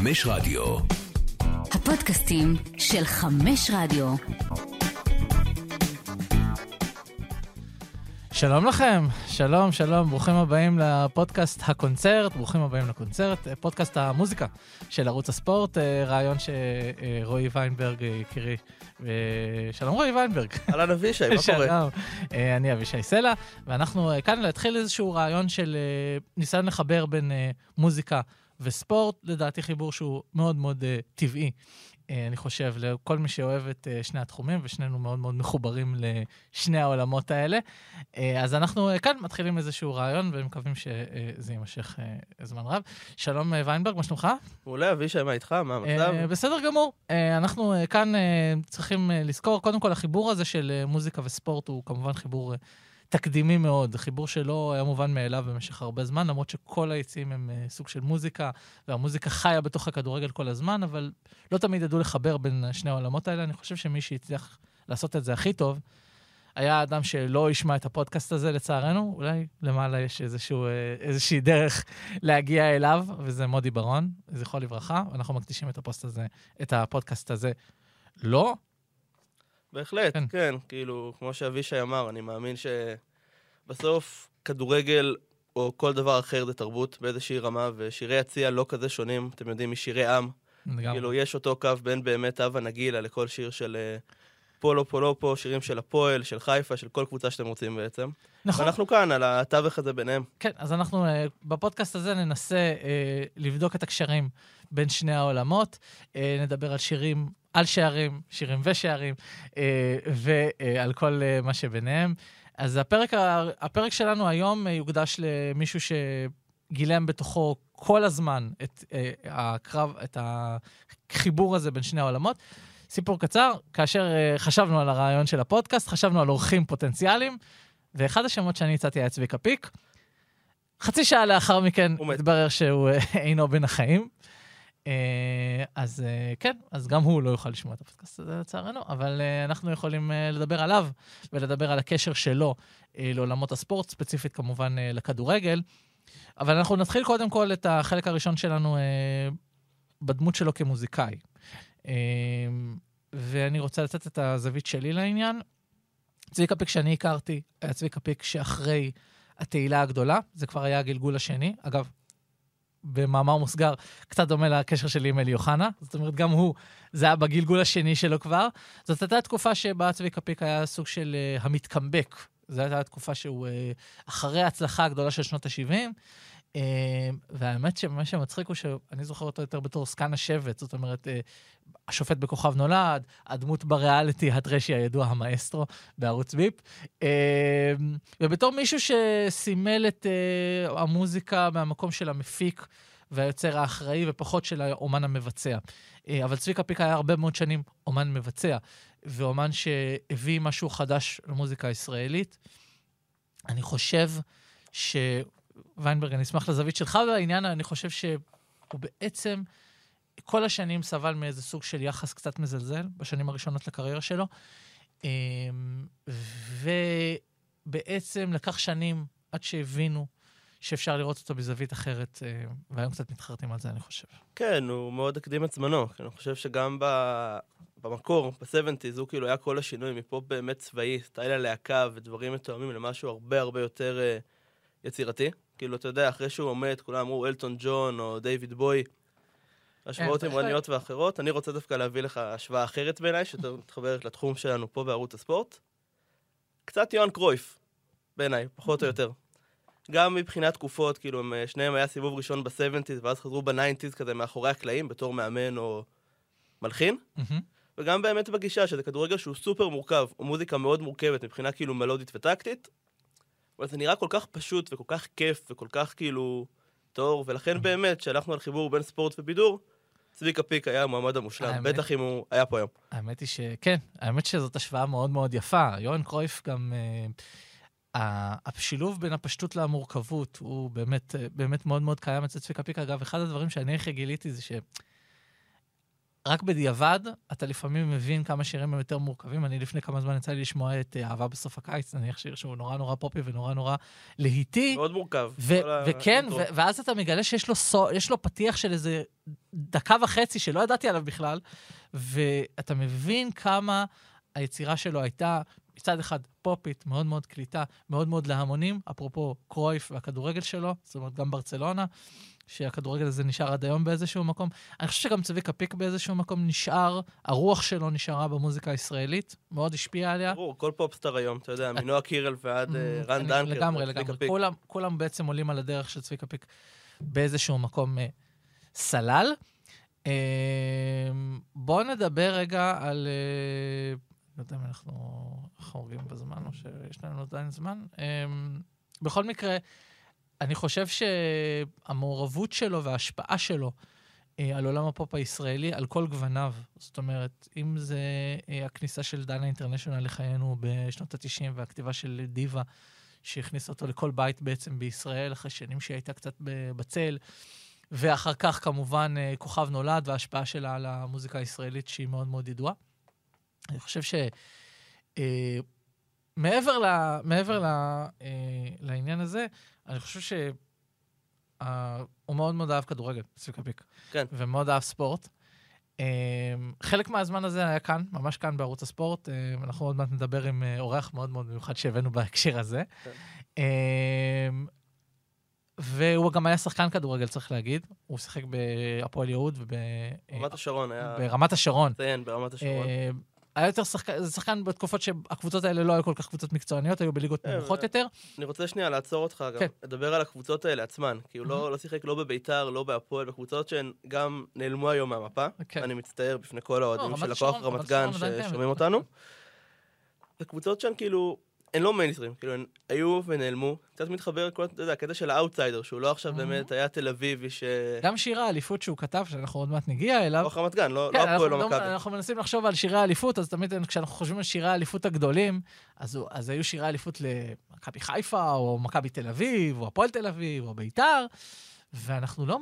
חמש רדיו. הפודקאסטים של חמש רדיו. שלום לכם, שלום, שלום, ברוכים הבאים לפודקאסט הקונצרט, ברוכים הבאים לקונצרט, פודקאסט המוזיקה של ערוץ הספורט, אה, רעיון שרועי ויינברג יקירי. שלום רועי ויינברג. אהלן אבישי, מה קורה? שלום, אה, אני אבישי סלע, ואנחנו אה, כאן להתחיל איזשהו רעיון של ניסיון לחבר בין מוזיקה וספורט, לדעתי חיבור שהוא מאוד מאוד טבעי. אה, אני חושב, לכל מי שאוהב את אה, שני התחומים, ושנינו מאוד מאוד מחוברים לשני העולמות האלה. אה, אז אנחנו כאן מתחילים איזשהו רעיון, ומקווים שזה יימשך זמן רב. שלום ויינברג, מה שלומך? מעולה, אבישי, מה איתך? מה המצב? בסדר גמור. אנחנו כאן צריכים לזכור, קודם כל, החיבור הזה של מוזיקה וספורט הוא כמובן חיבור... תקדימי מאוד, חיבור שלא היה מובן מאליו במשך הרבה זמן, למרות שכל היציאים הם uh, סוג של מוזיקה, והמוזיקה חיה בתוך הכדורגל כל הזמן, אבל לא תמיד ידעו לחבר בין שני העולמות האלה. אני חושב שמי שהצליח לעשות את זה הכי טוב, היה אדם שלא ישמע את הפודקאסט הזה, לצערנו. אולי למעלה יש איזשהו, אה, איזושהי דרך להגיע אליו, וזה מודי ברון, זכרו לברכה. אנחנו מקדישים את הזה, את הפודקאסט הזה לא, בהחלט, כן. כן. כאילו, כמו שאבישי אמר, אני מאמין שבסוף כדורגל או כל דבר אחר זה תרבות באיזושהי רמה, ושירי הציע לא כזה שונים, אתם יודעים, משירי עם. לגמרי. כאילו, יש אותו קו בין באמת אבה נגילה לכל שיר של uh, פולו פולופו, שירים של הפועל, של חיפה, של כל קבוצה שאתם רוצים בעצם. נכון. ואנחנו כאן, על התווך הזה ביניהם. כן, אז אנחנו uh, בפודקאסט הזה ננסה uh, לבדוק את הקשרים בין שני העולמות, uh, נדבר על שירים על שערים, שירים ושערים, אה, ועל כל אה, מה שביניהם. אז הפרק, הפרק שלנו היום אה, יוקדש למישהו שגילם בתוכו כל הזמן את הקרב, את החיבור הזה בין שני העולמות. סיפור קצר, כאשר חשבנו על הרעיון של הפודקאסט, חשבנו על אורחים פוטנציאליים, ואחד השמות שאני הצעתי היה צביקה פיק. חצי שעה לאחר מכן התברר שהוא אינו בין החיים. אה, אז אה, כן, אז גם הוא לא יוכל לשמוע את הפודקאסט הזה לצערנו, אבל אה, אנחנו יכולים לדבר עליו ולדבר על הקשר שלו לעולמות הספורט, ספציפית כמובן לכדורגל. אבל אנחנו נתחיל קודם כל את החלק הראשון שלנו בדמות שלו כמוזיקאי. ואני רוצה לתת את הזווית שלי לעניין. צביקה פיק שאני הכרתי, היה צביקה פיק שאחרי התהילה הגדולה, זה כבר היה הגלגול השני. אגב, במאמר מוסגר, קצת דומה לקשר שלי עם אלי אוחנה. זאת אומרת, גם הוא, זה היה בגלגול השני שלו כבר. זאת הייתה תקופה שבה צביקה פיק היה סוג של uh, המתקמבק. זו הייתה תקופה שהוא, uh, אחרי ההצלחה הגדולה של שנות ה-70, uh, והאמת שמה שמצחיק הוא שאני זוכר אותו יותר בתור סקן השבט, זאת אומרת, uh, השופט בכוכב נולד, הדמות בריאליטי הטרשי הידוע, המאסטרו, בערוץ ביפ. אה, ובתור מישהו שסימל את אה, המוזיקה מהמקום של המפיק והיוצר האחראי, ופחות של האומן המבצע. אה, אבל צביקה פיק היה הרבה מאוד שנים אומן מבצע, ואומן שהביא משהו חדש למוזיקה הישראלית. אני חושב ש... ויינברג, אני אשמח לזווית שלך בעניין, אני חושב שהוא בעצם... כל השנים סבל מאיזה סוג של יחס קצת מזלזל, בשנים הראשונות לקריירה שלו. אמ, ובעצם לקח שנים עד שהבינו שאפשר לראות אותו בזווית אחרת, אה, והיום קצת מתחרטים על זה, אני חושב. כן, הוא מאוד הקדים את זמנו. אני חושב שגם ב... במקור, ב-70's, הוא כאילו היה כל השינוי מפה באמת צבאי, סטייל הלהקה ודברים מתואמים למשהו הרבה הרבה יותר uh, יצירתי. כאילו, אתה יודע, אחרי שהוא עומד, כולם אמרו אלטון ג'ון או דיוויד בוי. השוואות ימרניות כן, ואחרות. אני רוצה דווקא להביא לך השוואה אחרת בעיניי, שיותר מתחברת לתחום שלנו פה בערוץ הספורט. קצת יוהאן קרויף, בעיניי, פחות או יותר. גם מבחינת תקופות, כאילו, הם, שניהם היה סיבוב ראשון ב-70's, ואז חזרו ב-90's כזה מאחורי הקלעים, בתור מאמן או מלחין. וגם באמת בגישה, שזה כדורגל שהוא סופר מורכב, מוזיקה מאוד מורכבת מבחינה כאילו מלודית וטקטית, אבל זה נראה כל כך פשוט וכל כך כיף וכל כך כאילו טוב, ולכן באמת, כשהלכנו על חיבור בין ספורט ובידור, צביקה פיק היה המועמד המושלם, בטח אם הוא היה פה היום. האמת היא שכן, האמת שזאת השוואה מאוד מאוד יפה. יוהן קרויף גם... Uh, השילוב בין הפשטות למורכבות הוא באמת, uh, באמת מאוד מאוד קיים אצל צביקה פיק. אגב, אחד הדברים שאני הכי גיליתי זה ש... רק בדיעבד, אתה לפעמים מבין כמה שירים הם יותר מורכבים. אני לפני כמה זמן יצא לי לשמוע את אה, אהבה בסוף הקיץ, נניח שיר שהוא נורא נורא פופי ונורא נורא להיטי. מאוד מורכב. וכן, ואז אתה מגלה שיש לו, סו- יש לו פתיח של איזה דקה וחצי שלא ידעתי עליו בכלל, ואתה מבין כמה היצירה שלו הייתה מצד אחד פופית, מאוד מאוד קליטה, מאוד מאוד להמונים, אפרופו קרויף והכדורגל שלו, זאת אומרת גם ברצלונה, שהכדורגל הזה נשאר עד היום באיזשהו מקום. אני חושב שגם צביקה פיק באיזשהו מקום נשאר, הרוח שלו נשארה במוזיקה הישראלית, מאוד השפיעה עליה. ברור, כל פופסטאר היום, אתה יודע, מנועה קירל ועד אה, רן אני- דנקר. לגמרי, לגמרי. כולם, כולם בעצם עולים על הדרך של צביקה פיק באיזשהו מקום אה, סלל. אה, בואו נדבר רגע על... אה, לא יודע אם אנחנו חורגים בזמן או שיש לנו עדיין זמן. אה, בכל מקרה, אני חושב שהמעורבות שלו וההשפעה שלו אה, על עולם הפופ הישראלי, על כל גווניו. זאת אומרת, אם זה אה, הכניסה של דנה אינטרנשיונל לחיינו בשנות ה-90 והכתיבה של דיווה, שהכניסה אותו לכל בית בעצם בישראל, אחרי שנים שהיא הייתה קצת בצל, ואחר כך כמובן אה, כוכב נולד וההשפעה שלה על המוזיקה הישראלית שהיא מאוד מאוד ידועה. אני חושב ש... אה, מעבר, ל, מעבר ל, אה, לעניין הזה, אני חושב ש... אה, הוא מאוד מאוד אהב כדורגל, צביקה פיק. כן. ומאוד אהב ספורט. אה, חלק מהזמן הזה היה כאן, ממש כאן בערוץ הספורט. אה, אנחנו עוד מעט נדבר עם אה, אורח מאוד מאוד מיוחד שהבאנו בהקשר הזה. כן. אה, והוא גם היה שחקן כדורגל, צריך להגיד. הוא שיחק בהפועל יהוד רמת השרון היה... וברמת השרון. ציין, ברמת השרון. אה, היה יותר שחקן, זה שחקן בתקופות שהקבוצות האלה לא היו כל כך קבוצות מקצועניות, היו בליגות אה, נמוכות ו- יותר. אני רוצה שנייה לעצור אותך גם, כן. לדבר על הקבוצות האלה עצמן. כי הוא לא לא שיחק לא בביתר, לא בהפועל, בקבוצות שהן גם נעלמו היום מהמפה. כן. אני מצטער בפני כל האוהדים רמת של הכוח רמת גן ששומעים. אותנו. זה קבוצות שהן כאילו, הן לא מיינסטרים, כאילו הן היו ונעלמו. קצת מתחבר לכל, אתה יודע, הקטע של האאוטסיידר, שהוא לא עכשיו. באמת היה תל אביבי ש... גם שירי האליפות שהוא כתב, שאנחנו עוד מעט נגיע אליו. או רמת גן, לא כן, לא הפועל, לא מכבי. אנחנו מנסים לחשוב על שירי האליפות, אז תמיד כשאנחנו חושבים על שירי האליפות הגדולים, אז, אז היו שירי האליפות למכבי חיפה, או מכבי תל אביב, או הפועל תל אביב, או ביתר, ואנחנו לא...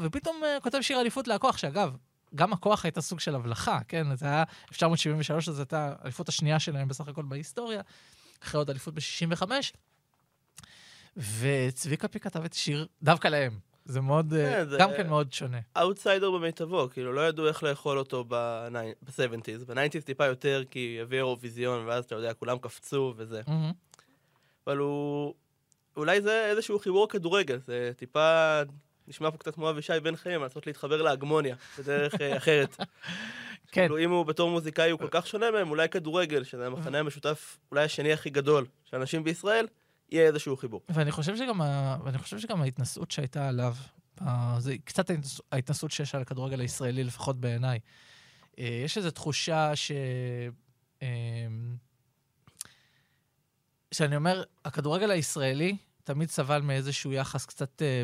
ופתאום אה, כותב שיר האליפות להכוח, שאגב, גם הכוח הייתה סוג של הבלחה, כן? זה היה 1973, זו הייתה האליפות השנייה שלהם בסך הכל בהיסטוריה, אחרי עוד אליפות ב-65, וצביקה פיק כתב את השיר דווקא להם. זה מאוד, אה, כן, זה- גם כן מאוד שונה. אאוטסיידר במיטבו, כאילו לא ידעו איך לאכול אותו ב-70's. ב-90's טיפה יותר, כי הביא אירוויזיון, ואז אתה יודע, כולם קפצו וזה. מהמם. אבל הוא... אולי זה איזשהו חיבור כדורגל, זה טיפה... נשמע פה קצת כמו אבישי בן חיים, לנסות להתחבר להגמוניה בדרך אה, אחרת. כן. כאילו, אם הוא בתור מוזיקאי הוא כל כך שונה מהם, אולי כדורגל, שזה המחנה המשותף אולי השני הכי גדול של אנשים בישראל, יהיה איזשהו חיבור. ואני חושב שגם, ה... ואני חושב שגם ההתנשאות שהייתה עליו, זה קצת ההתנס- ההתנשאות שיש על הכדורגל הישראלי, לפחות בעיניי. אה, יש איזו תחושה ש... אה, שאני אומר, הכדורגל הישראלי תמיד סבל מאיזשהו יחס קצת, אה,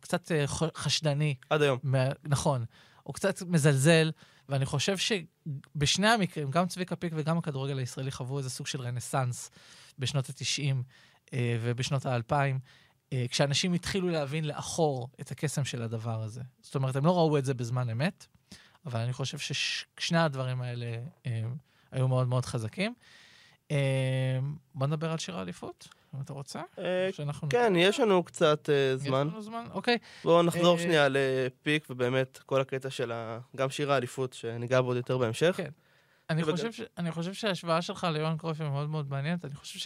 קצת חשדני עד היום. מה- נכון, הוא קצת מזלזל, ואני חושב שבשני המקרים, גם צביקה פיק וגם הכדורגל הישראלי חוו איזה סוג של רנסאנס בשנות ה-90 אה, ובשנות ה-2000, אה, כשאנשים התחילו להבין לאחור את הקסם של הדבר הזה. זאת אומרת, הם לא ראו את זה בזמן אמת, אבל אני חושב ששני הדברים האלה אה, היו מאוד מאוד חזקים. אה, בוא נדבר על שיר האליפות, אם אתה רוצה. אה, שאנחנו- כן, יש לנו קצת אה, זמן. יש לנו זמן? אוקיי. בואו נחזור אה, שנייה לפיק, ובאמת, כל הקטע של ה... גם שיר האליפות, שניגע בו עוד יותר בהמשך. כן. אני חושב, ש... אני חושב שההשוואה שלך ליוהאן קרויף היא מאוד מאוד מעניינת. אני חושב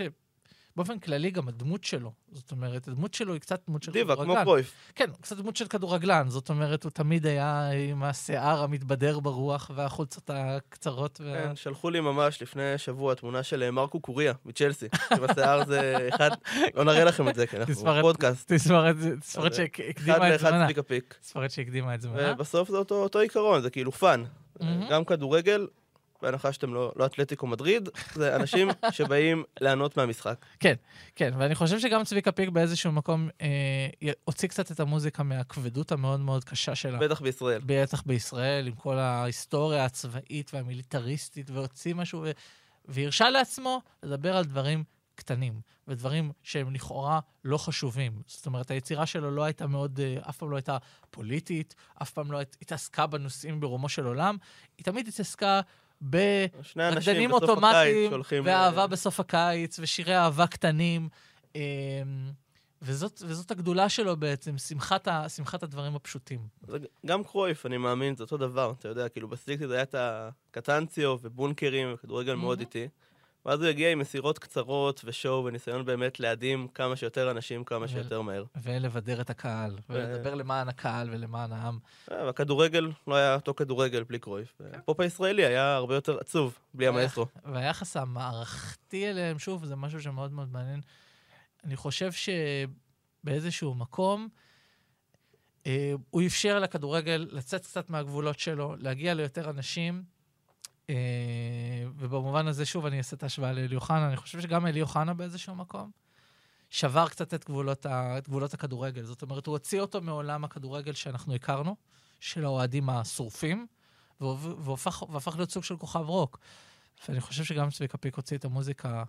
שבאופן כללי גם הדמות שלו, זאת אומרת, הדמות שלו היא קצת דמות של דיבה, כמו כדורגלן. קרויף. כן, קצת דמות של כדורגלן. זאת אומרת, הוא תמיד היה עם השיער המתבדר ברוח והחולצות הקצרות. וה... כן, שלחו לי ממש לפני שבוע תמונה של אה, מרקו קוריה מצ'לסי. שבשיער זה אחד, לא נראה לכם את זה, כי אנחנו תספרת- פודקאסט. תספרת שהקדימה אחד את זמנה. תספרת שהקדימה את זמנה. ובסוף זה אותו אותו עיקרון, זה כאילו fun. מהמם. גם כדורגל, בהנחה שאתם לא לא אתלטיקו מדריד, זה אנשים שבאים ליהנות מהמשחק. כן, ואני חושב שגם צביקה פיק באיזשהו מקום אה, הוציא קצת את המוזיקה מהכבדות המאוד מאוד קשה שלה. בטח בישראל. בטח בישראל, עם כל ההיסטוריה הצבאית והמיליטריסטית, והוציא משהו, ו... והרשה לעצמו לדבר על דברים קטנים, ודברים שהם לכאורה לא חשובים. זאת אומרת, היצירה שלו לא הייתה מאוד, אה, אף פעם לא הייתה פוליטית, אף פעם לא הת- התעסקה בנושאים ברומו של עולם, היא תמיד התעסקה ב... רקדנים אוטומטיים. ואהבה אה, בסוף הקיץ, ושירי אהבה קטנים. אמ, וזאת, וזאת הגדולה שלו בעצם, שמחת, ה, שמחת הדברים הפשוטים. זה גם קרויף, אני מאמין, זה אותו דבר, אתה יודע, כאילו ב sixties היה את הקטנאצ'ו ובונקרים וכדורגל מאוד מהמם. איטי. ואז הוא הגיע עם מסירות קצרות ושואו וניסיון באמת להדהים כמה שיותר אנשים כמה ו- שיותר מהר. ולבדר את הקהל, ולדבר למען הקהל ולמען העם. אה, והכדורגל לא היה אותו כדורגל בלי קרויף. הפופ הישראלי היה הרבה יותר עצוב בלי המאסטרו. והיחס המערכתי אליהם, שוב, זה משהו שמאוד מאוד מעניין. אני חושב שבאיזשהו מקום, אה, הוא אפשר לכדורגל לצאת קצת מהגבולות שלו, להגיע ליותר אנשים, ובמובן הזה, שוב, אני אעשה את ההשוואה לאלי אוחנה, אני חושב שגם אלי אוחנה באיזשהו מקום שבר קצת את גבולות, ה, את גבולות הכדורגל. זאת אומרת, הוא הוציא אותו מעולם הכדורגל שאנחנו הכרנו, של האוהדים השורפים, והופך, והפך להיות סוג של כוכב רוק. ואני חושב שגם צביקה פיק הוציא את המוזיקה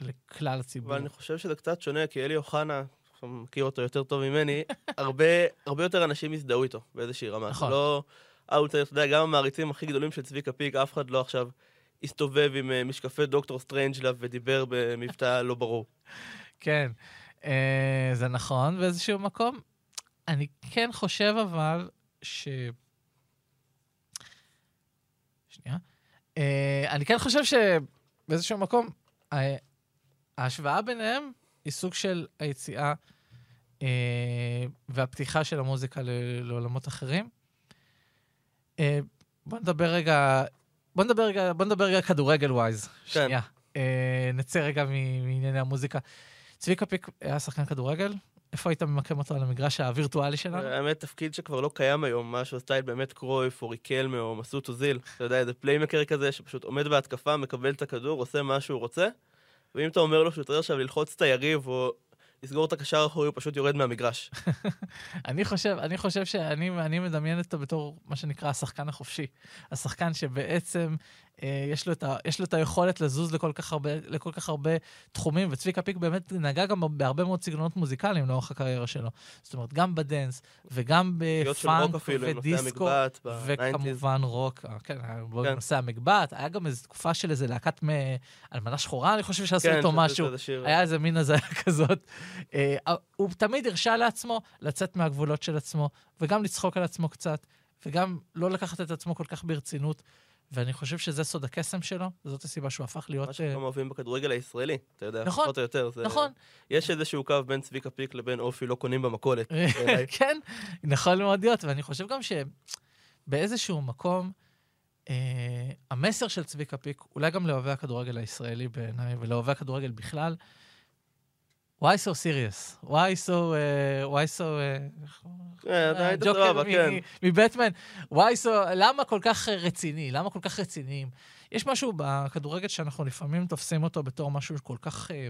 לכלל הציבור. אבל אני חושב שזה קצת שונה, כי אלי אוחנה, מכיר אותו יותר טוב ממני, הרבה, הרבה יותר אנשים הזדהו איתו באיזושהי רמה. נכון. לא... אאוטר, אתה יודע, גם המעריצים הכי גדולים של צביקה פיק, אף אחד לא עכשיו הסתובב עם אה, משקפי דוקטור סטרנג'לאב ודיבר במבטא לא ברור. כן, אה, זה נכון באיזשהו מקום. אני כן חושב אבל ש... שנייה. אה, אני כן חושב שבאיזשהו מקום, ההשוואה ביניהם היא סוג של היציאה אה, והפתיחה של המוזיקה ל- לעולמות אחרים. אה, בוא נדבר רגע, בוא נדבר רגע, בוא נדבר רגע כדורגל wise. שנייה. אה, נצא רגע מענייני המוזיקה. צביקה פיק היה שחקן כדורגל? איפה היית ממקם אותו על המגרש הווירטואלי שלנו? האמת, תפקיד שכבר לא קיים היום, משהו style באמת קרויף, או ריקלמה, או מסוט אוזיל. אתה יודע, איזה playmaker כזה, שפשוט עומד בהתקפה, מקבל את הכדור, עושה מה שהוא רוצה, ואם אתה אומר לו שהוא צריך עכשיו ללחוץ את היריב, או לסגור את הקשר האחורי, הוא פשוט יורד מהמגרש. אני חושב, אני חושב שאני אני מדמיין אותו בתור מה שנקרא השחקן החופשי. השחקן שבעצם יש, לו ה, יש לו את היכולת לזוז לכל כך הרבה, לכל כך הרבה תחומים, וצביקה פיק באמת נגע גם בהרבה מאוד סגנונות מוזיקליים לאורך הקריירה שלו. זאת אומרת, גם בדנס, וגם בפאנק ודיסקו. המגבעת, ב-90's. וכמובן רוק, אה, כן, בו כן. המגבעת, היה גם איזו תקופה של איזה להקת. אלמנה שחורה, אני חושב שעשו כן, איתו משהו. היה איזה מין הזיה כזאת. אה, הוא תמיד הרשה לעצמו לצאת מהגבולות של עצמו, וגם לצחוק על עצמו קצת, וגם לא לקחת את עצמו כל כך ברצינות. ואני חושב שזה סוד הקסם שלו, זאת הסיבה שהוא הפך להיות... מה שכולם אה, אוהבים בכדורגל הישראלי, אתה יודע, נכון, פחות או יותר. זה- נכון, יש איזשהו קו בין צביקה פיק לבין אופי לא קונים במכולת. בעיניי. כן, יכול מאוד להיות, ואני חושב גם שבאיזשהו מקום, אה, המסר של צביקה פיק, אולי גם לאוהבי הכדורגל הישראלי בעיניי, ולאוהבי הכדורגל בכלל, why so serious? why so... אה, why so... אה, הוא- כן, אתה היית סבבה, מ- כן. מבטמן, וואי, סו, למה כל כך רציני? למה כל כך רציניים? יש משהו בכדורגל שאנחנו לפעמים תופסים אותו בתור משהו כל כך... אה,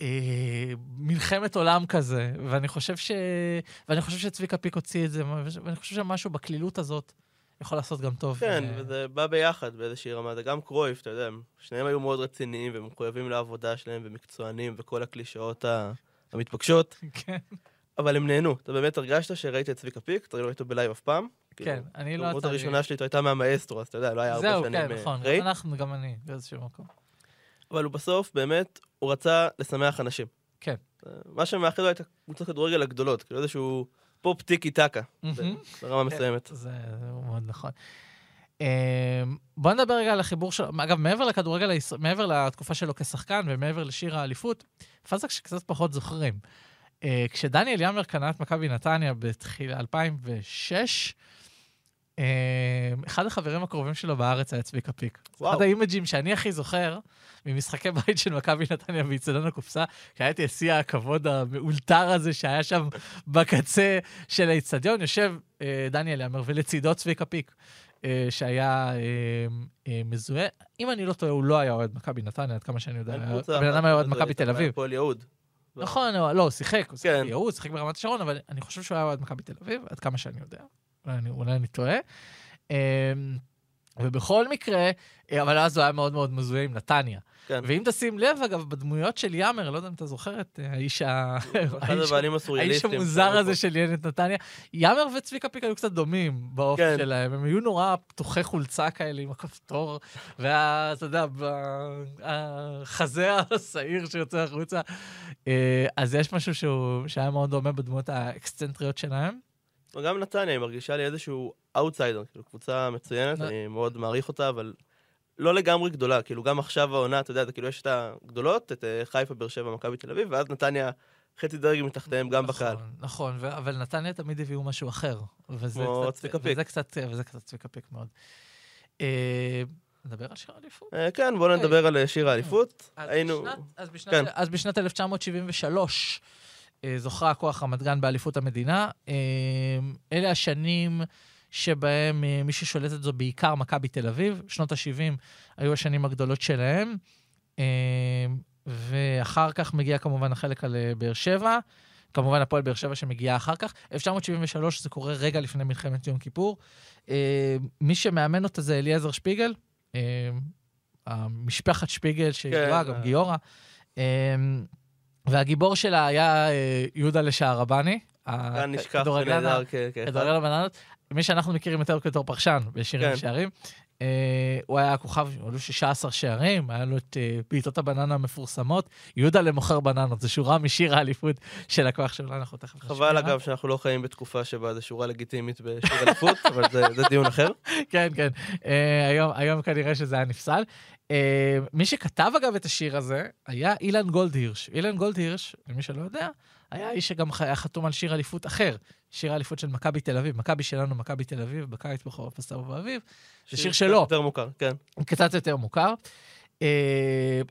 אה, מלחמת עולם כזה, ואני חושב ש... ואני חושב שצביקה פיק הוציא את זה, ואני חושב שמשהו בקלילות הזאת יכול לעשות גם טוב. כן, אה, וזה בא ביחד באיזושהי רמה. זה גם קרויף, אתה יודע, הם- שניהם היו מאוד רציניים ומחויבים לעבודה שלהם ומקצוענים וכל הקלישאות ה- המתבקשות, כן, אבל הם נהנו. אתה באמת הרגשת שראית את צביקה פיק, אתה לא ראית אותו ב live אף פעם. כן, אני לא... לי- הראשונה שלי הייתה מהמאסטרו, אז אתה יודע, לא היה הרבה זהו, שנים כן, אה, נכון, אנחנו, גם אני, באיזשהו מקום. אבל הוא בסוף, באמת, הוא רצה לשמח אנשים. כן. אה, מה שמאחד לו את הקבוצות כדורגל הגדולות, כאילו איזשהו פופ טיקי טקה. ברמה. מסוימת. זה מאוד נכון. אמ, בוא נדבר רגע על החיבור שלו. אגב, מעבר לכדורגל, מעבר לתקופה שלו כשחקן ומעבר לשיר האליפות, פאזה שקצת פחות זוכרים. אה, כשדניאל ימר קנה את מכבי נתניה בתחילה 2006, אה, אחד החברים הקרובים שלו בארץ היה צביקה פיק. וואו. אחד האימג'ים שאני הכי זוכר ממשחקי בית של מכבי נתניה באיצטדיון הקופסה, כי היה את שיא הכבוד המאולתר הזה שהיה שם בקצה של האיצטדיון, יושב אה, דניאל ימר ולצידו צביקה פיק, אה, שהיה אה, אה, מזוהה. אם אני לא טועה, הוא לא היה אוהד מכבי נתניה, עד כמה שאני יודע. הבן אדם היה אוהד מכבי תל אביב. נכון, לא, הוא שיחק, הוא שיחק כן. שיחק ברמת השרון, אבל אני חושב שהוא היה אוהד מכבי תל אביב, עד כמה שאני יודע. אולי אני, אולי אני טועה. אמ, ובכל מקרה, אה, אבל אז הוא היה מאוד מאוד מזוהה עם נתניה. כן. ואם תשים לב, אגב, בדמויות של יאמר, לא יודע אם אתה זוכר את אה, האיש ה... האיש- האיש. המוזר הזה. של ילד נתניה. יאמר וצביקה פיק היו קצת דומים באופי כן. שלהם, הם היו נורא פתוחי חולצה כאלה עם הכפתור, ואתה יודע, החזה השעיר שיוצא החוצה. אה, אז יש משהו שהוא- שהיה מאוד דומה בדמות האקסצנטריות שלהם. וגם נתניה, היא מרגישה לי איזשהו אאוטסיידר, כאילו קבוצה מצוינת, אני מאוד מעריך אותה, אבל לא לגמרי גדולה, כאילו גם עכשיו העונה, אתה יודע, אתה כאילו יש את הגדולות, את אה, חיפה, באר שבע, מכבי תל אביב, ואז נתניה חצי דרג מתחתיהם גם בקהל. נכון, נכון, ו- אבל נתניה תמיד הביאו משהו אחר. וזה כמו צביקה פיק. וזה קצת, וזה קצת צביקה פיק מאוד. אה, נדבר על שיר האליפות? אה, כן, בואו אוקיי. נדבר על שיר האליפות. אז היינו... בשנת- אז בשנת- כן. אז בשנת 1973 אה, זוכה הכוח רמת גן באליפות המדינה. אה, אלה השנים שבהם אה, מי ששולטת זו בעיקר מכבי תל אביב. שנות ה-70 היו השנים הגדולות שלהם. אה, ואחר כך מגיע כמובן החלק על אה, באר שבע. כמובן הפועל באר שבע שמגיעה אחר כך. 1973 זה קורה רגע לפני מלחמת יום כיפור. אה, מי שמאמן אותה זה אליעזר שפיגל, אה, המשפחת שפיגל שידועה, כן, גם אה. גיורא. אה, והגיבור שלה היה אה, יהודה לשערבני. כאן נשכח הכדורגלן ונהדר כ- כאחד. כדורגלן הבננות. מי שאנחנו מכירים יותר בתור פרשן בשירים כן. ושערים. אה, הוא היה כוכב, היו לו 16 שערים, היה לו את אה, בעיטות הבננה המפורסמות. יהודה למוכר בננות, זו שורה משיר האליפות של הכוח שלו, אנחנו תכף נשמיע. חבל אגב שאנחנו לא חיים בתקופה שבה זו שורה לגיטימית בשיר אליפות, אבל זה דיון אחר. כן, כן. אה, היום, היום כנראה שזה היה נפסל. אה, מי שכתב אגב את השיר הזה היה אילן גולדהירש. אילן גולדהירש, למי שלא יודע, היה האיש שגם היה חתום על שיר אליפות אחר. שיר האליפות של מכבי תל אביב. מכבי שלנו, מכבי תל אביב, בקיץ, בחורף, בסתיו ובאביב. זה שיר קצת שלו. יותר מוכר, כן. קצת יותר מוכר. Uh,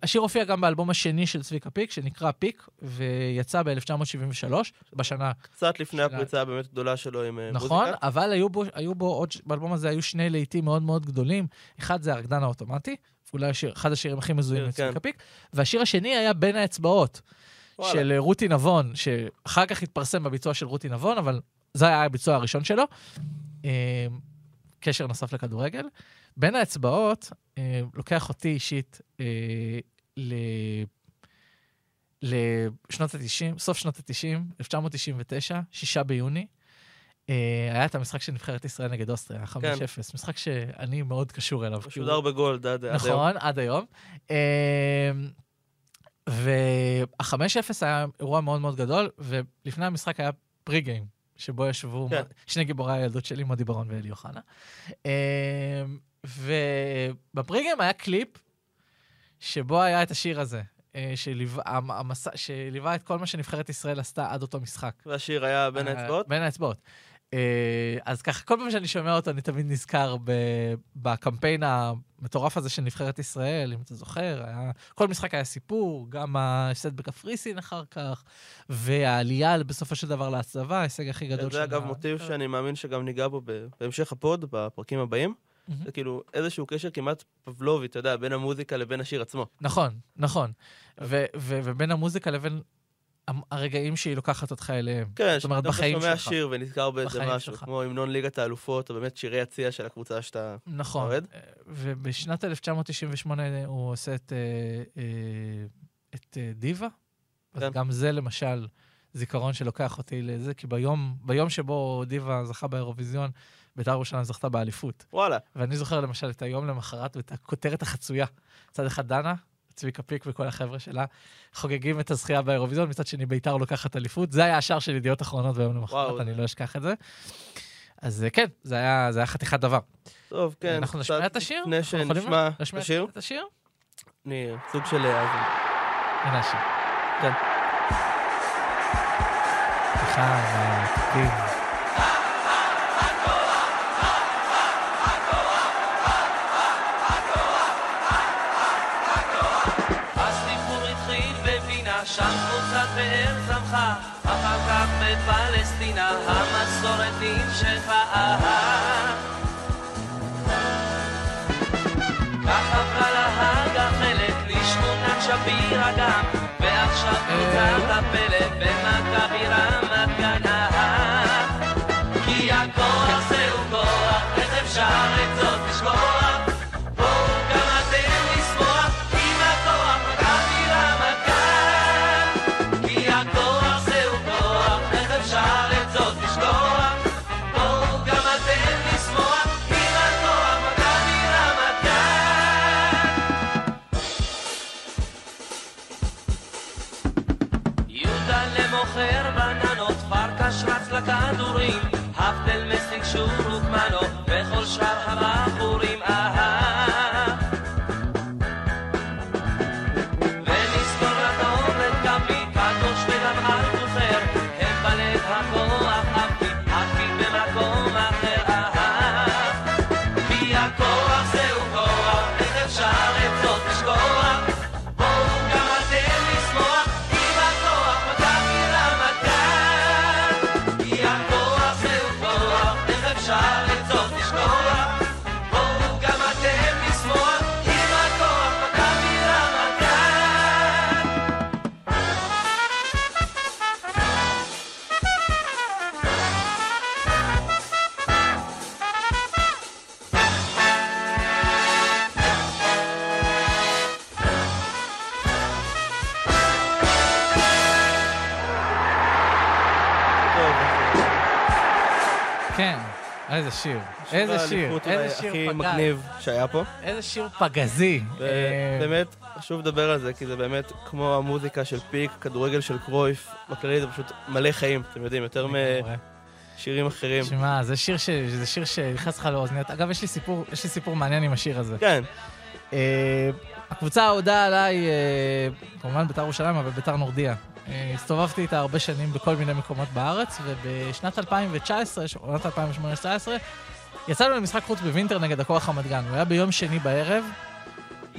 השיר הופיע גם באלבום השני של צביקה פיק, שנקרא פיק, ויצא ב-1973, בשנה, קצת לפני שלה- הפריצה הבאמת גדולה שלו עם אה, מוזיקה. נכון, אבל היו בו, היו בו עוד, באלבום הזה היו שני להיטים מאוד מאוד גדולים. אחד זה הרקדן האוטומטי, אולי השיר, אחד השירים הכי מזוהים כן. לצביקה פיק, והשיר השני היה בין האצבעות, וואלה. של אה, רותי נבון, שאחר כך התפרסם בביצוע של רותי נבון, אבל זה היה הביצוע הראשון שלו. אה, קשר נוסף לכדורגל. בין האצבעות, אה, לוקח אותי אישית אה, ל... לשנות ה-90, סוף שנות ה-90, 1999, שישה ביוני. אה, היה את המשחק של נבחרת ישראל נגד אוסטריה, 5-0, משחק שאני מאוד קשור אליו. כי משודר בגולד עד עד היום. נכון, עד היום. וה-5-0 היה אירוע מאוד מאוד גדול, ולפני המשחק היה פרי גיים, שבו ישבו כן. שני גיבורי הילדות שלי, מודי ברון ואלי אוחנה. ובפרי גיים היה קליפ שבו היה את השיר הזה, אה, שליווה המ- המסע- שליווה את כל מה שנבחרת ישראל עשתה עד אותו משחק. והשיר היה בין אה, האצבעות. בין האצבעות. אה, אז ככה, כל פעם שאני שומע אותו, אני תמיד נזכר בקמפיין המטורף הזה של נבחרת ישראל, אם אתה זוכר. היה, כל משחק היה סיפור, גם ההפסד בקפריסין אחר כך, והעלייה בסופו של דבר להצלבה, ההישג הכי גדול זה אגב מוטיב שאני מאמין שגם ניגע בו בהמשך הפוד, בפרקים הבאים. זה כאילו איזשהו קשר כמעט פבלובי, אתה יודע, בין המוזיקה לבין השיר עצמו. נכון, נכון. ו- ובין המוזיקה לבין הרגעים שהיא לוקחת אותך אליהם. כן, זאת אומרת, בחיים אתה שומע שלך. שיר ונזכר באיזה משהו, שלך. כמו המנון ליגת האלופות, או באמת שירי יציע של הקבוצה שאתה... נכון. אוהד? אה, ובשנת 1998 הוא עושה את, אה, אה, את דיווה. אז כן. גם זה למשל זיכרון שלוקח אותי לזה, כי ביום, ביום שבו דיווה זכה באירוויזיון, בית"ר ירושלים זכתה באליפות. וואלה, ואני זוכר למשל את היום למחרת ואת הכותרת החצויה. מצד אחד דנה, צביקה פיק וכל החבר'ה שלה חוגגים את הזכייה באירוויזיון, מצד שני בית"ר לוקחת אליפות. זה היה השער של ידיעות אחרונות ביום למחרת, וואו, אני זה- לא אשכח את זה. אז אה, כן, זה היה, זה היה חתיכת דבר. טוב, כן. אנחנו קצת נשמיע את השיר? לפני שנשמע את השיר, את השיר? אני סוג של... אה, הנה השיר. כן. סליחה, עם שם קבוצת באר צמחה, אחר כך בפלסטינה, המסורת נמשכה. כך עברה לה הגחלת לשכונת שפירא גם, ועכשיו קבוצת הפלט במכבי רמת גן. כי הכוח זהו כוח, איך אפשר את זאת לשכוח? לכדורים, הפטל מסיק שורוקמנו וכל שאר הבחורים. כן, איזה שיר. איזה שיר, האליפות אולי איזה שיר הכי. מגניב שהיה פה. איזה שיר פגזי. אה, ובאמת, חשוב לדבר על זה, כי זה באמת כמו המוזיקה של פיק, כדורגל של קרויף, בכללי זה פשוט מלא חיים, אתם יודעים, יותר. משירים אחרים. שמע, זה שיר ש- זה שיר שנכנס לך לאוזניות. אגב, יש לי סיפור, יש לי סיפור מעניין עם השיר הזה. כן, אה, הקבוצה הודעה עליי, אה, כמובן בית"ר ירושלים, אבל בית"ר נורדיה. אה, הסתובבתי איתה הרבה שנים בכל מיני מקומות בארץ, ובשנת 2019, עונת 2018-2019, יצאנו למשחק חוץ בווינטר נגד הכוח רמת גן. הוא היה ביום שני בערב,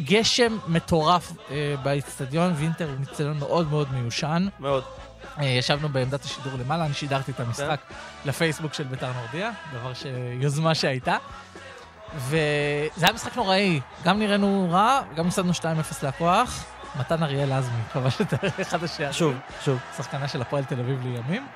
גשם מטורף אה, באיצטדיון, וינטר הוא איצטדיון מאוד מאוד מיושן. מאוד. אה, ישבנו בעמדת השידור למעלה, אני שידרתי את המשחק לפייסבוק של בית"ר נורדיה, דבר ש... יוזמה שהייתה. וזה היה משחק נוראי, גם נראינו רע, גם הפסדנו 2-0 לכוח. מתן אריאל עזמי כבש את אחד השערים. חשוב, חשוב. שחקנה של הפועל תל אביב לימים.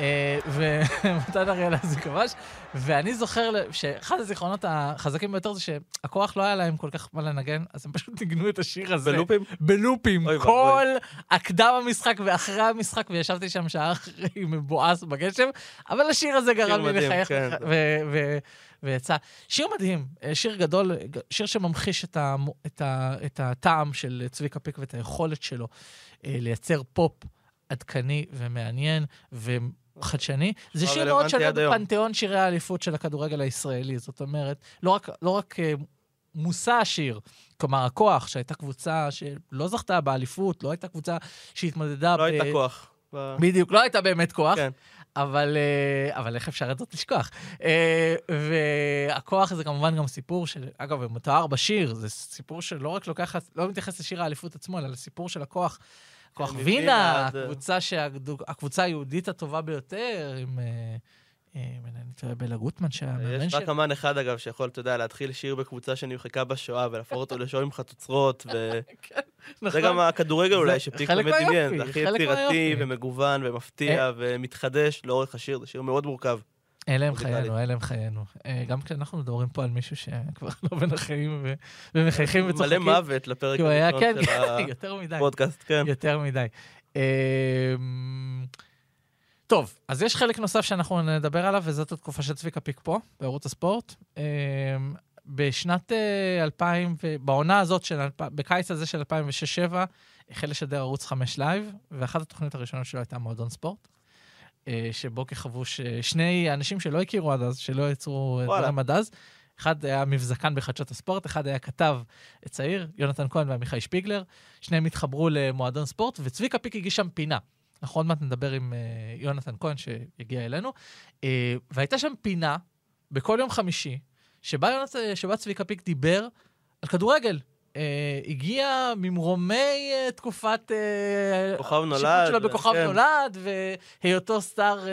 אה, ומתן אריאל עזמי כבש, ואני זוכר שאחד הזיכרונות החזקים ביותר זה שהכוח לא היה להם כל כך מה לנגן, אז הם פשוט ניגנו את השיר הזה. בלופים? בלופים, אוי כל. הקדם המשחק ואחרי המשחק, וישבתי שם שעה אחרי מבואס בגשם, אבל השיר הזה גרם לי לחייך כן. ו- ו- ויצא. שיר מדהים, אה, שיר גדול, שיר שממחיש את, ה- את, ה- את הטעם של צביקה פיק ואת היכולת שלו אה, לייצר פופ עדכני ומעניין וחדשני. זה שיר מאוד שונה. בפנתיאון שירי האליפות של הכדורגל הישראלי, זאת אומרת, לא רק, לא רק אה, מושא השיר, כלומר, הכוח, שהייתה קבוצה שלא זכתה באליפות, לא הייתה קבוצה שהתמודדה... לא ב- הייתה כוח. בדיוק, לא הייתה באמת כוח, כן. אבל, אה, אבל איך אפשר את זאת לשכוח? אה, והכוח זה כמובן גם סיפור של, אגב, מתואר בשיר, זה סיפור שלא רק לוקח, לא מתייחס לשיר האליפות עצמו, אלא לסיפור של הכוח. כוח וינה, אה, הקבוצה, שהגדו- הקבוצה היהודית הטובה ביותר, עם, אה, אה, אם אני טועה, בלה גוטמן, שהמאמן יש של... רק אמן אחד, אגב, שיכול, אתה יודע, להתחיל שיר בקבוצה שנמחקה בשואה ולהפוך אותו לשואו עם חצוצרות, וזה נכון. גם הכדורגל אולי, זה שפיק באמת דמיין, זה הכי יצירתי. ומגוון ומפתיע ומתחדש לאורך השיר, זה שיר מאוד מורכב. אלה הם. חיינו, אלה הם חיינו. אה, גם כשאנחנו מדברים פה על מישהו שכבר לא בין החיים ומחייכים מלא וצוחקים. מוות לפרק הראשון כן, של יותר מדי. הפודקאסט, כן. יותר מדי. אמ, טוב, אז יש חלק נוסף שאנחנו נדבר עליו, וזאת התקופה של צביקה פיק פה, בערוץ הספורט. אמ, בשנת אה, 2000, ו- בעונה הזאת, של, בקיץ הזה של 2006-2007, החל לשדר ערוץ 5 לייב, ואחת התוכניות הראשונות שלו הייתה מועדון ספורט. אה, שבו כיכבו ש- שני אנשים שלא הכירו עד אז, שלא יצרו. דברים עד אז. אחד היה מבזקן בחדשות הספורט, אחד היה כתב צעיר, יונתן כהן ועמיחי שפיגלר. שניהם התחברו למועדון ספורט, וצביקה פיק הגיש שם פינה. אנחנו עוד מעט נדבר עם uh, יונתן כהן שיגיע אלינו. Uh, והייתה שם פינה בכל יום חמישי, שבה, יונת, שבה צביקה פיק דיבר על כדורגל. Uh, הגיע ממרומי uh, תקופת... Uh, כוכב השיפוט נולד, שלו בכוכב כן. נולד, והיותו סטאר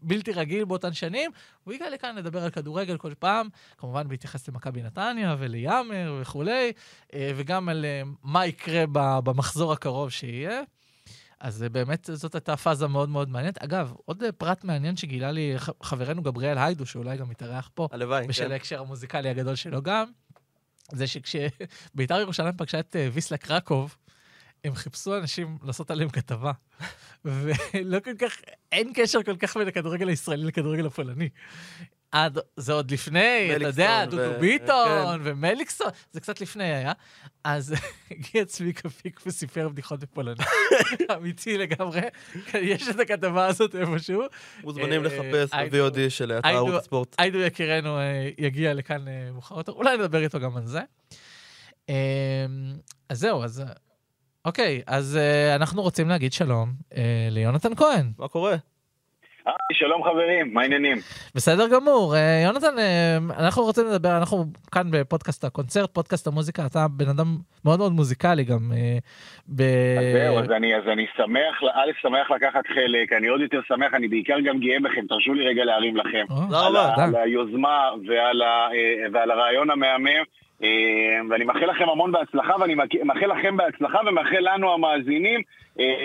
בלתי רגיל באותן שנים. הוא הגיע לכאן לדבר על כדורגל כל פעם, כמובן בהתייחס למכבי נתניה וליאמר וכולי, אה, וגם על אה, מה יקרה במחזור הקרוב שיהיה. אז אה, באמת זאת הייתה פאזה מאוד מאוד מעניינת. אגב, עוד אה, פרט מעניין שגילה לי חברנו גבריאל היידו, שאולי גם מתארח פה, הלוואי, בשל כן. ההקשר המוזיקלי הגדול שלו גם, זה שכשביתר ירושלים פגשה את אה, ויסלה קרקוב, הם חיפשו אנשים לעשות עליהם כתבה. ולא כל כך, אין קשר כל כך בין הכדורגל הישראלי לכדורגל הפולני. עד, זה עוד לפני, אתה יודע, ו- דודו ביטון כן. ומליקסון, זה קצת לפני היה. אז הגיע צביקה פיק וסיפר בדיחות בפולנית. אמיתי לגמרי. יש את הכתבה הזאת איפשהו. מוזמנים אה, לחפש היינו- ב-VOD של אתר ערוץ הספורט. היידו יקירנו אה, יגיע לכאן אה, מאוחר יותר, אולי נדבר איתו גם על זה. אה, אז זהו, אז... אה, אוקיי, אז אה, אנחנו רוצים להגיד שלום אה, ליונתן כהן. מה קורה? היי, שלום חברים, מה העניינים? בסדר גמור. אה, יונתן, אה, אנחנו רוצים לדבר, אנחנו כאן בפודקאסט הקונצרט, פודקאסט המוזיקה, אתה בן אדם מאוד מאוד מוזיקלי גם. אה, ב... אז זהו, אז אני, אז אני שמח, א', שמח לקחת חלק, אני עוד יותר שמח, אני בעיקר גם גאה בכם, תרשו לי רגע להרים לכם. תודה על, רבה. ה, תודה. על היוזמה ועל, ה, ועל הרעיון המהמם, ואני מאחל לכם המון בהצלחה, ואני מאחל לכם בהצלחה ומאחל לנו המאזינים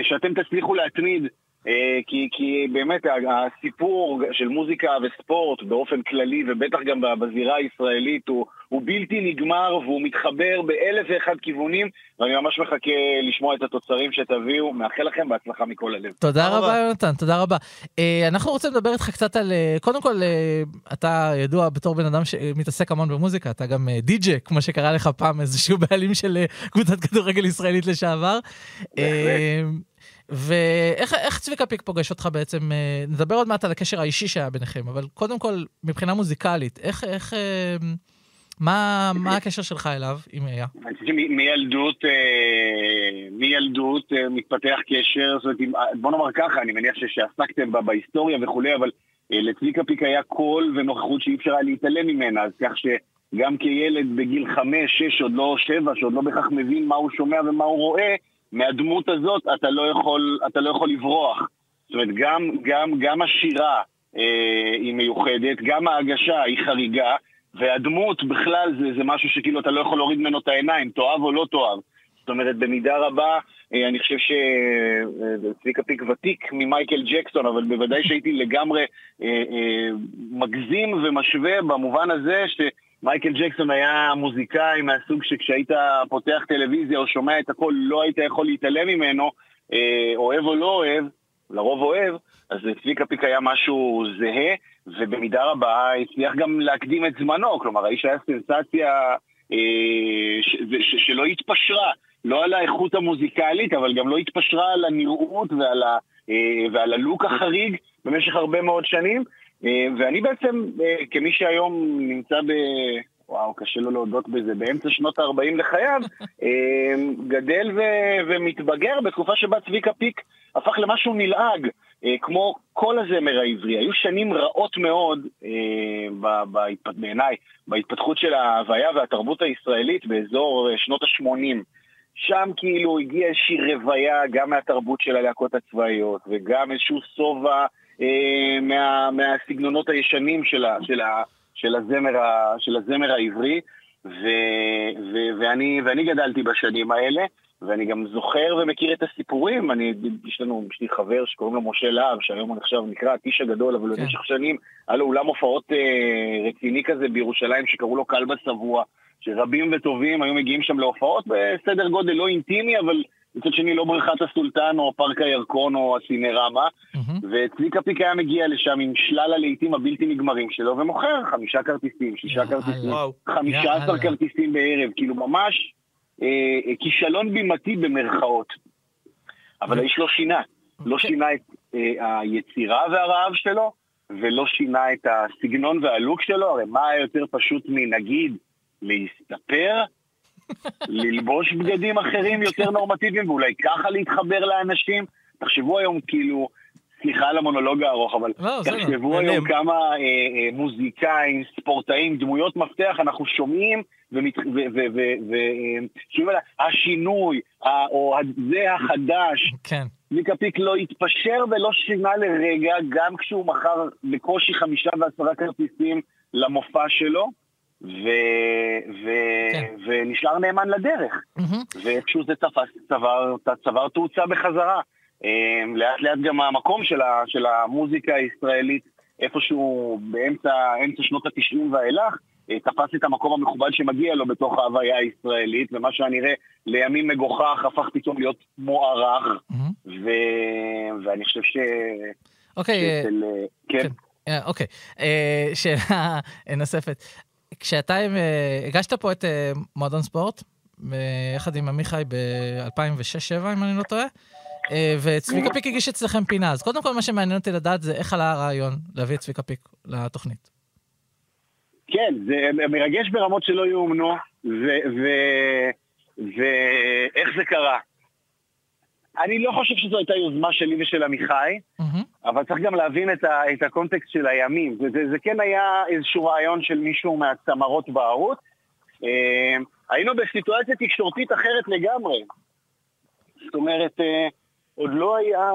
שאתם תצליחו להתמיד. אה, כי, כי באמת הסיפור של מוזיקה וספורט באופן כללי ובטח גם בזירה הישראלית הוא, הוא בלתי נגמר והוא מתחבר באלף ואחד כיוונים ואני ממש מחכה לשמוע את התוצרים שתביאו, מאחל לכם בהצלחה מכל הלב. תודה תודה רבה, רבה. יונתן, תודה רבה. אה, אנחנו רוצים לדבר איתך קצת על... אה, קודם כל, אתה ידוע בתור בן אדם שמתעסק המון במוזיקה, אתה גם די-ג'יי, כמו שקרא לך פעם איזשהו בעלים של קבוצת כדורגל ישראלית לשעבר. אה, ואיך איך צביקה פיק פוגש אותך בעצם? אה, נדבר עוד מעט על הקשר האישי שהיה ביניכם, אבל קודם כל, מבחינה מוזיקלית, איך... איך אה, מה, מה הקשר שלך אליו, אם היה? אני חושב שמ- מילדות, אה, מילדות מתפתח קשר, זאת אומרת, בוא נאמר ככה, אני מניח שעסקתם בה בהיסטוריה וכולי, אבל לצביקה פיק היה קול ונוכחות שאי אפשר היה להתעלם ממנה, אז כך שגם כילד בגיל חמש, שש, עוד לא שבע, שעוד לא בהכרח מבין מה הוא שומע ומה הוא רואה, מהדמות הזאת אתה לא יכול, אתה לא יכול לברוח. זאת אומרת, גם, גם, גם השירה אה, היא מיוחדת, גם ההגשה היא חריגה, והדמות בכלל זה, זה משהו שכאילו אתה לא יכול להוריד ממנו את העיניים, תאהב או לא תאהב. זאת אומרת, במידה רבה, אה, אני חושב שצביקה פיק ותיק ממייקל ג'קסון, אבל בוודאי שהייתי לגמרי אה, אה, מגזים ומשווה במובן הזה שמייקל ג'קסון היה מוזיקאי מהסוג שכשהיית פותח טלוויזיה או שומע את הכל, לא היית יכול להתעלם ממנו, אה, אוהב או לא אוהב, לרוב אוהב, אז צביקה פיק היה משהו זהה, ובמידה רבה הצליח גם להקדים את זמנו, כלומר האיש היה סנסציה אה, ש, ש, שלא התפשרה, לא על האיכות המוזיקלית, אבל גם לא התפשרה על הנראות ועל, ה, אה, ועל הלוק החריג במשך הרבה מאוד שנים, ואני בעצם, אה, כמי שהיום נמצא ב... וואו, קשה לו להודות בזה, באמצע שנות ה-40 לחייו, אה, גדל ו- ומתבגר בתקופה שבה צביקה פיק הפך למשהו נלעג, אה, כמו כל הזמר העברי. היו שנים רעות מאוד, אה, ב- בהתפ- בעיניי, בהתפתחות של ההוויה והתרבות הישראלית באזור אה, שנות ה-80. שם כאילו הגיעה איזושהי רוויה גם מהתרבות של הלהקות הצבאיות, וגם איזשהו שובע אה, מה, מהסגנונות הישנים של, ה, של, ה, של, הזמר, ה, של הזמר העברי, ו, ו, ואני, ואני גדלתי בשנים האלה, ואני גם זוכר ומכיר את הסיפורים. אני, יש לנו, יש לי חבר שקוראים לו משה להב, שהיום נחשב נקרא הטיש הגדול, אבל כן. במשך שנים היה לו אולם הופעות אה, רציני כזה בירושלים, שקראו לו כלבא צבוע, שרבים וטובים היו מגיעים שם להופעות בסדר גודל לא אינטימי, אבל מצד שני לא בריכת הסולטן או פארק הירקון או הסינרמה. מהמם. וצביקה פיק היה מגיע לשם עם שלל הלהיטים הבלתי נגמרים שלו, ומוכר חמישה כרטיסים, שישה. כרטיסים. חמישה עשר. כרטיסים בערב, כאילו ממש אה, אה, כישלון בימתי במרכאות. אבל האיש לא שינה, לא כן. שינה את אה, היצירה והרעב שלו, ולא שינה את הסגנון והלוק שלו, הרי מה היה יותר פשוט מנגיד להסתפר, ללבוש בגדים אחרים יותר נורמטיביים, ואולי ככה להתחבר לאנשים? תחשבו היום כאילו, סליחה על המונולוג הארוך, אבל לא. תחשבו היום מעניין. כמה אה, אה, מוזיקאים, ספורטאים, דמויות מפתח אנחנו שומעים ומת- ו- ו- ו- ו- אה, שומעים על השינוי, או זה החדש. כן. מיקה פיק לא התפשר ולא שינה לרגע, גם כשהוא מכר בקושי חמישה ועשרה כרטיסים למופע שלו, ו... ו... כן. ונשאר נאמן לדרך. מהמם. ואיכשהו זה תפס, צבר, צבר תאוצה בחזרה. אה, לאט לאט גם המקום של, ה, של המוזיקה הישראלית, איפשהו באמצע אמצע שנות התשעים ואילך, אה, תפס את המקום המכובד שמגיע לו בתוך ההוויה הישראלית, ומה שהנראה לימים מגוחך הפך פתאום להיות מוערך, מהמם. ו... ואני חושב ש... אוקיי, אה, שאצל... אה, כן. כן. אוקיי, שאלה נוספת. כשאתה אה, הגשת פה את אה, מועדון ספורט, אה, יחד עם עמיחי ב-2006-2007, אם אני לא טועה, וצביקה פיק הגיש אצלכם פינה, אז קודם כל מה שמעניין אותי לדעת זה איך עלה הרעיון להביא את צביקה פיק לתוכנית. כן, זה מרגש ברמות שלא יאומנו, ואיך זה קרה. אני לא חושב שזו הייתה יוזמה שלי ושל עמיחי, מהמם. אבל צריך גם להבין את, ה, את הקונטקסט של הימים. זה, זה, זה כן היה איזשהו רעיון של מישהו מהצמרות בערוץ. אה, היינו בסיטואציה תקשורתית אחרת לגמרי. זאת אומרת, אה, עוד לא היה...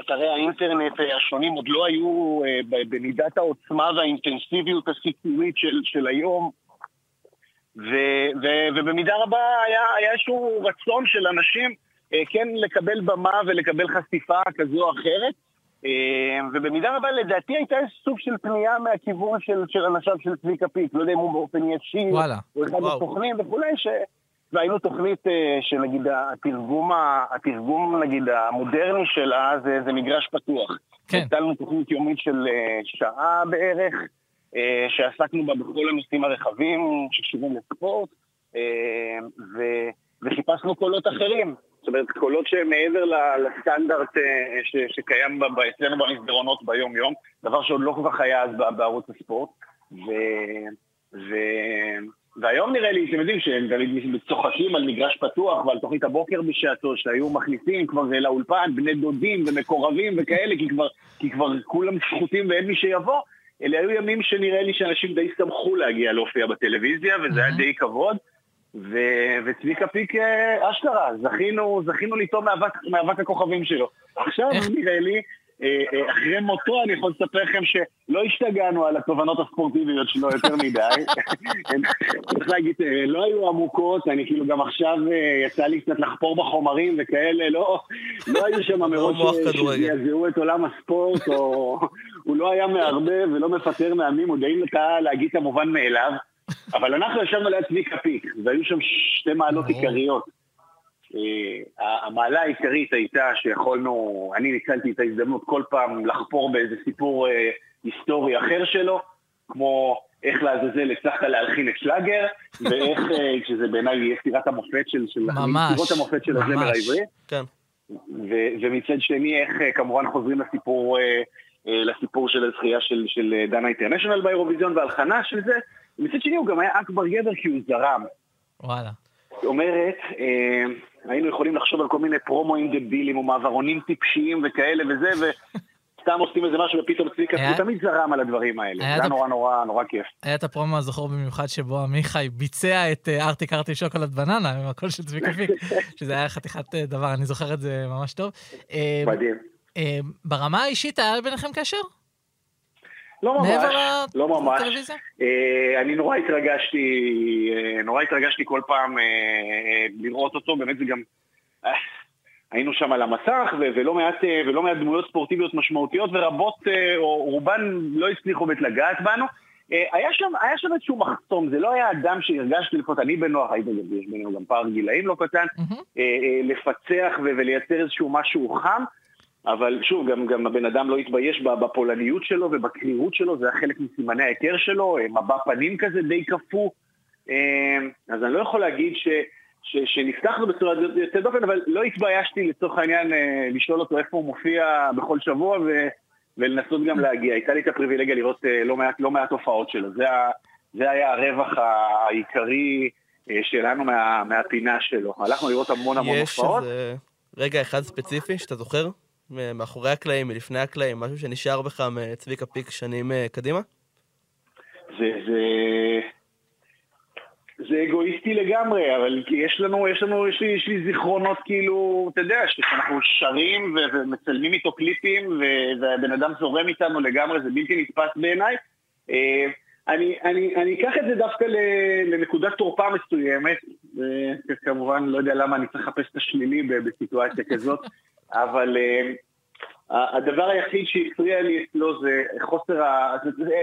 אתרי האינטרנט אה, השונים עוד לא היו אה, במידת העוצמה והאינטנסיביות הסיפורית של, של היום. ו, ו, ובמידה רבה היה, היה איזשהו רצון של אנשים כן לקבל במה ולקבל חשיפה כזו או אחרת. אה, ובמידה רבה לדעתי הייתה איזה סוג של פנייה מהכיוון של, של אנשיו של צביקה פיק, לא יודע אם הוא באופן ישיר, וואלה. או אחד. הסוכנים וכולי, ש... והיינו תוכנית אה, שנגיד התרגום, התרגום נגיד המודרני שלה זה, זה מגרש פתוח. כן. הייתה לנו תוכנית יומית של אה, שעה בערך, אה, שעסקנו בה בכל הנושאים הרחבים שקשורים לספורט, אה, ו, וחיפשנו קולות אחרים. זאת אומרת, קולות שהם מעבר לסטנדרט אה, ש, שקיים אצלנו במסדרונות ביום-יום, דבר שעוד לא כל כך היה אז בערוץ הספורט. ו, ו, והיום נראה לי, אתם יודעים שהם תמיד צוחקים על מגרש פתוח ועל תוכנית הבוקר בשעתו, שהיו מכניסים כבר לאולפן בני דודים ומקורבים וכאלה, כי כבר, כי כבר כולם שחוטים ואין מי שיבוא. אלה היו ימים שנראה לי שאנשים די שמחו להגיע להופיע בטלוויזיה, וזה היה Mhm. די כבוד. ו- וצביקה פיק אה, אשכרה, זכינו, זכינו לטעום מאבק, מאבק הכוכבים שלו. עכשיו איך? נראה לי, אה, אה, אחרי מותו אני יכול לספר לכם שלא השתגענו על התובנות הספורטיביות שלו יותר מדי. צריך להגיד, לא היו עמוקות, אני כאילו גם עכשיו יצא לי קצת לחפור בחומרים וכאלה, לא, לא היו שם אמירות ש- כדורגל. שזעזעו את עולם הספורט, או הוא לא היה מערבב ולא מפטר מאמנים, הוא די נטה להגיד את המובן מאליו. אבל אנחנו ישבנו ליד צביקה פיק, והיו שם שתי מעלות ברור. עיקריות. אה, המעלה העיקרית הייתה שיכולנו, אני ניצלתי את ההזדמנות כל פעם לחפור באיזה סיפור אה, היסטורי אחר שלו, כמו איך לעזאזל הצלחת להלחין את שלאגר, ואיך, אה, שזה בעיניי יצירת המופת של, של ממש, יצירות המופת של הזמר. העברי. כן. ו- ומצד שני, איך כמובן חוזרים לסיפור, לסיפור של הזכייה של, של דנה אינטרנשיונל באירוויזיון וההלחנה של זה. ומצד שני הוא גם היה אכבר גבר כי הוא זרם. וואלה. זאת אומרת, אה, היינו יכולים לחשוב על כל מיני פרומואים דבילים או מעברונים טיפשיים וכאלה וזה, וסתם עושים איזה משהו ופתאום צביקה, היה- הוא תמיד זרם על הדברים האלה. זה היה הפ- נורא נורא נורא כיף. היה את הפרומו הזכור במיוחד שבו עמיחי ביצע את אה, ארטיק ארטי שוקולד בננה עם הקול של צביקה פיק, שזה היה חתיכת אה, דבר, אני זוכר את זה ממש טוב. אה, מדהים. ברמה האישית היה ביניכם קשר? לא ממש, לא ממש. אה, אני נורא התרגשתי, אה, נורא התרגשתי כל פעם אה, לראות אותו, באמת זה גם... היינו שם על המסך, ולא מעט, ולא מעט דמויות ספורטיביות משמעותיות, ורבות, או רובן לא הצליחו באמת לגעת בנו. היה שם, היה שם איזשהו מחסום, זה לא היה אדם שהרגשתי לפחות, אני בנוח, הייתי גם, יש בינינו גם פער גילאים לא קטן, אה, לפצח ולייצר איזשהו משהו חם, אבל שוב, גם, גם הבן אדם לא התבייש בפולניות שלו ובקרירות שלו, זה היה חלק מסימני ההיכר שלו, אה, מבע פנים כזה די קפוא, אה, אז אני לא יכול להגיד ש... ש, שנפתחנו בצורה יוצאת דופן, אבל לא התביישתי לצורך העניין אה, לשאול אותו איפה הוא מופיע בכל שבוע ו, ולנסות גם להגיע. הייתה לי את הפריבילגיה לראות לא מעט, לא מעט הופעות שלו. זה, ה- זה היה הרווח העיקרי שלנו מה, מהפינה שלו. הלכנו לראות המון המון יש הופעות. איזה רגע אחד ספציפי שאתה זוכר? מאחורי הקלעים, מלפני הקלעים, משהו שנשאר בך מצביקה פיק שנים אה, קדימה? זה, זה, זה אגואיסטי לגמרי, אבל יש לנו, יש לנו, יש לי, יש לי זיכרונות כאילו, אתה יודע, שאנחנו שרים ו- ומצלמים איתו קליפים ו- והבן אדם זורם איתנו לגמרי, זה בלתי נתפס בעיניי. אה, אני, אני, אני אקח את זה דווקא לנקודת תורפה מסוימת, וכמובן לא יודע למה אני צריך לחפש את השלילי בסיטואציה כזאת, אבל אה, הדבר היחיד שהפריע לי אצלו זה חוסר ה...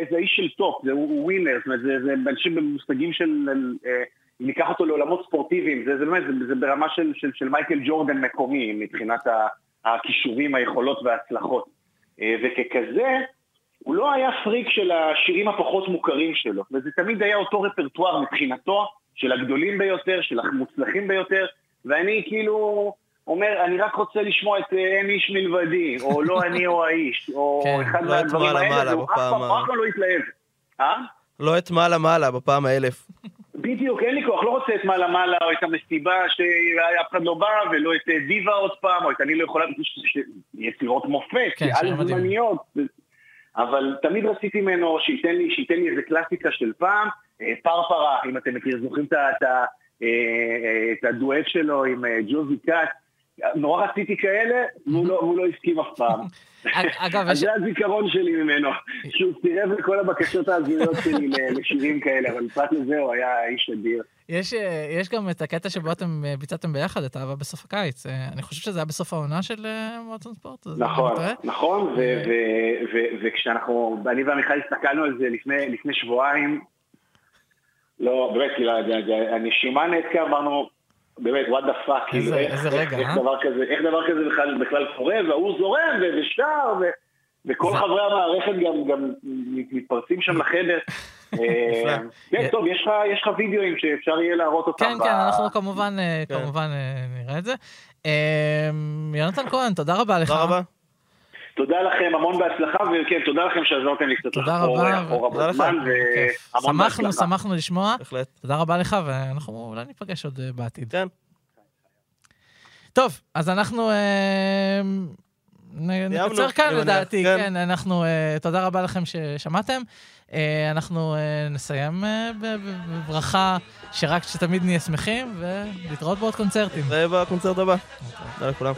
זה, איש של טופ, זה הוא ווינר, זאת אומרת, זה, אנשים במושגים של... אה, אם ניקח אותו לעולמות ספורטיביים, זה, זה באמת, זה, זה ברמה של, של, של מייקל ג'ורדן מקומי, מבחינת הכישורים, היכולות וההצלחות. אה, וככזה, הוא לא היה פריק של השירים הפחות מוכרים שלו, וזה תמיד היה אותו רפרטואר מבחינתו, של הגדולים ביותר, של המוצלחים ביותר, ואני כאילו אומר, אני רק רוצה לשמוע את אה, אין איש מלבדי, או לא אני או האיש, או כן, אחד לא מהדברים האלה, והוא אף פעם לא התלהב. אה? לא את מעלה מעלה בפעם האלף. בדיוק, אין לי כוח, לא רוצה את מעלה מעלה, או את המסיבה שאף אחד לא בא, ולא את אה, דיווה עוד פעם, או את אני לא יכולה, יצירות מופת, כן, על מדהימים. זמניות. אבל תמיד רציתי ממנו שייתן לי, שייתן לי איזה קלאסיקה של פעם, אה, פרפרה, אם אתם מכירים, זוכרים את אה, אה, הדואט שלו עם אה, ג'וזי קאט. נורא רציתי כאלה, והוא לא- והוא לא הסכים אף פעם. אגב, אז זה הזיכרון שלי ממנו, שהוא סירב לכל הבקשות ההזויות שלי לשירים כאלה, אבל פרט לזה הוא היה איש אדיר. יש, אה, יש גם את הקטע שבו אתם אה, ביצעתם ביחד את אהבה בסוף הקיץ. אה, אני חושב שזה היה בסוף העונה של מועצון ספורט. נכון? נכון, ו-. ו- ו- וכשאנחנו, אני ועמיחי הסתכלנו על זה לפני, לפני שבועיים, לא, באמת, כאילו, הנשימה נעתקה, אמרנו, באמת, what the fuck, כאילו, איזה- איך, איזה איך, רגע, איך, אה? דבר כזה, איך דבר כזה בכלל, בכלל קורה, והוא זורם ושר, ו- וכל זה- חברי המערכת גם, גם מתפרצים שם לחדר. אה, כן, טוב, יש לך, וידאוים שאפשר יהיה להראות אותם. כן, כן, אנחנו כמובן, אה, כן. כמובן אה, נראה את זה. יונתן כהן, תודה רבה לך. תודה רבה. תודה לכם, המון בהצלחה, וכן, תודה לכם שעזרתם לי קצת רבה, אחורה תודה לך. בזמן. והמון שמחנו, בהצלחה. שמחנו לשמוע. בהחלט. תודה רבה לך, ואנחנו אולי ניפגש עוד אה, בעתיד. כן. טוב, אז אנחנו אה, נקצר כאן לדעתי, כן. כן, אנחנו, אה, תודה רבה לכם ששמעתם. אה, אנחנו אה, נסיים אה, בברכה שרק שתמיד נהיה שמחים, ולהתראות בעוד קונצרטים. זה בקונצרט הבא. תודה לכולם.